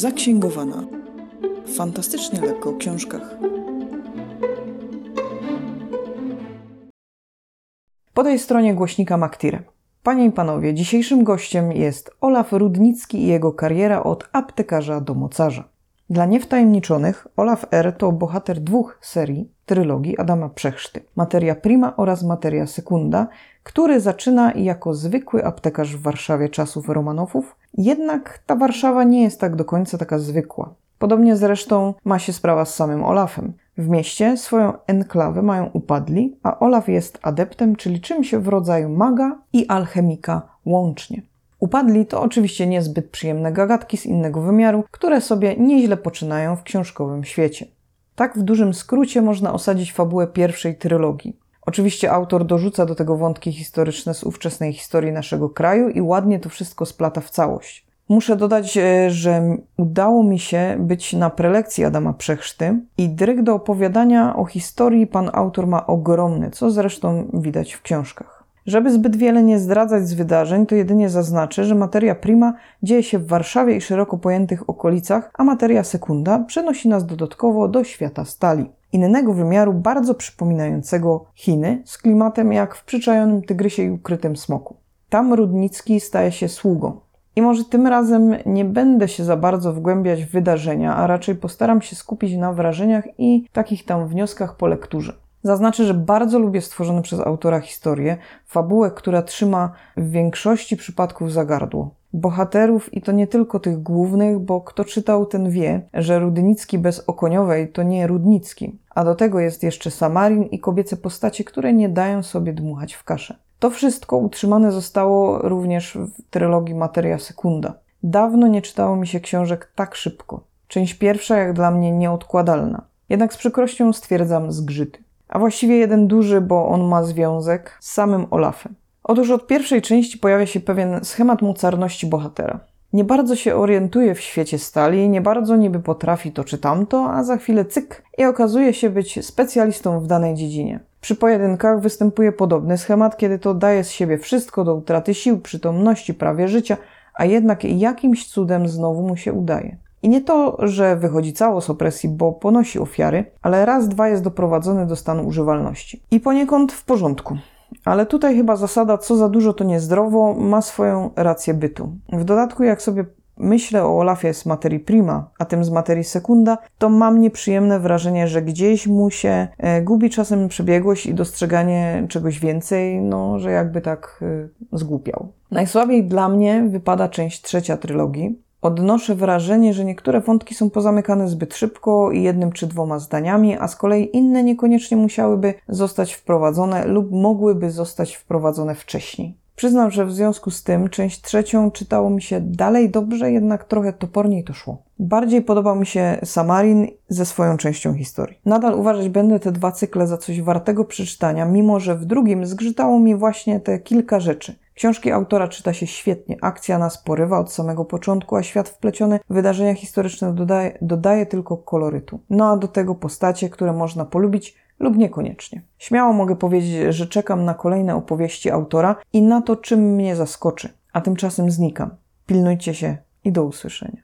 Zaksięgowana. Fantastycznie lekko o książkach. Po tej stronie głośnika Maktire. Panie i panowie, dzisiejszym gościem jest Olaf Rudnicki i jego kariera od aptekarza do mocarza. Dla niewtajemniczonych Olaf R. to bohater dwóch serii trylogii Adama Przechrzty. Materia prima oraz materia sekunda, który zaczyna jako zwykły aptekarz w Warszawie czasów Romanowów, jednak ta Warszawa nie jest tak do końca taka zwykła. Podobnie zresztą ma się sprawa z samym Olafem. W mieście swoją enklawę mają upadli, a Olaf jest adeptem, czyli czymś w rodzaju maga i alchemika łącznie. Upadli to oczywiście niezbyt przyjemne gagatki z innego wymiaru, które sobie nieźle poczynają w książkowym świecie. Tak w dużym skrócie można osadzić fabułę pierwszej trylogii. Oczywiście autor dorzuca do tego wątki historyczne z ówczesnej historii naszego kraju i ładnie to wszystko splata w całość. Muszę dodać, e, że udało mi się być na prelekcji Adama Przechrzty i dryg do opowiadania o historii pan autor ma ogromny, co zresztą widać w książkach. Żeby zbyt wiele nie zdradzać z wydarzeń, to jedynie zaznaczę, że materia prima dzieje się w Warszawie i szeroko pojętych okolicach, a materia sekunda przenosi nas dodatkowo do świata stali. Innego wymiaru, bardzo przypominającego Chiny, z klimatem jak w przyczajonym tygrysie i ukrytym smoku. Tam Rudnicki staje się sługą. I może tym razem nie będę się za bardzo wgłębiać w wydarzenia, a raczej postaram się skupić na wrażeniach i takich tam wnioskach po lekturze. Zaznaczę, że bardzo lubię stworzone przez autora historię, fabułę, która trzyma w większości przypadków za gardło. Bohaterów i to nie tylko tych głównych, bo kto czytał, ten wie, że Rudnicki bez Okoniowej to nie Rudnicki. A do tego jest jeszcze Samarin i kobiece postacie, które nie dają sobie dmuchać w kaszę. To wszystko utrzymane zostało również w trylogii Materia Sekunda. Dawno nie czytało mi się książek tak szybko. Część pierwsza jak dla mnie nieodkładalna. Jednak z przykrością stwierdzam zgrzyty. A właściwie jeden duży, bo on ma związek z samym Olafem. Otóż od pierwszej części pojawia się pewien schemat mocarności bohatera. Nie bardzo się orientuje w świecie stali, nie bardzo niby potrafi to czy tamto, a za chwilę cyk i okazuje się być specjalistą w danej dziedzinie. Przy pojedynkach występuje podobny schemat, kiedy to daje z siebie wszystko do utraty sił, przytomności, prawie życia, a jednak jakimś cudem znowu mu się udaje. I nie to, że wychodzi cało z opresji, bo ponosi ofiary, ale raz, dwa jest doprowadzony do stanu używalności. I poniekąd w porządku. Ale tutaj chyba zasada co za dużo to niezdrowo ma swoją rację bytu. W dodatku, jak sobie myślę o Olafie z materii prima, a tym z materii sekunda, to mam nieprzyjemne wrażenie, że gdzieś mu się e, gubi czasem przebiegłość i dostrzeganie czegoś więcej, no, że jakby tak e, zgłupiał. Najsłabiej dla mnie wypada część trzecia trylogii, Odnoszę wrażenie, że niektóre wątki są pozamykane zbyt szybko i jednym czy dwoma zdaniami, a z kolei inne niekoniecznie musiałyby zostać wprowadzone lub mogłyby zostać wprowadzone wcześniej. Przyznam, że w związku z tym część trzecią czytało mi się dalej dobrze, jednak trochę toporniej to szło. Bardziej podobał mi się Samarin ze swoją częścią historii. Nadal uważać będę te dwa cykle za coś wartego przeczytania, mimo że w drugim zgrzytało mi właśnie te kilka rzeczy. Książki autora czyta się świetnie, akcja nas porywa od samego początku, a świat wpleciony w wydarzenia historyczne dodaje, dodaje tylko kolorytu. No a do tego postacie, które można polubić lub niekoniecznie. Śmiało mogę powiedzieć, że czekam na kolejne opowieści autora i na to, czym mnie zaskoczy, a tymczasem znikam. Pilnujcie się i do usłyszenia.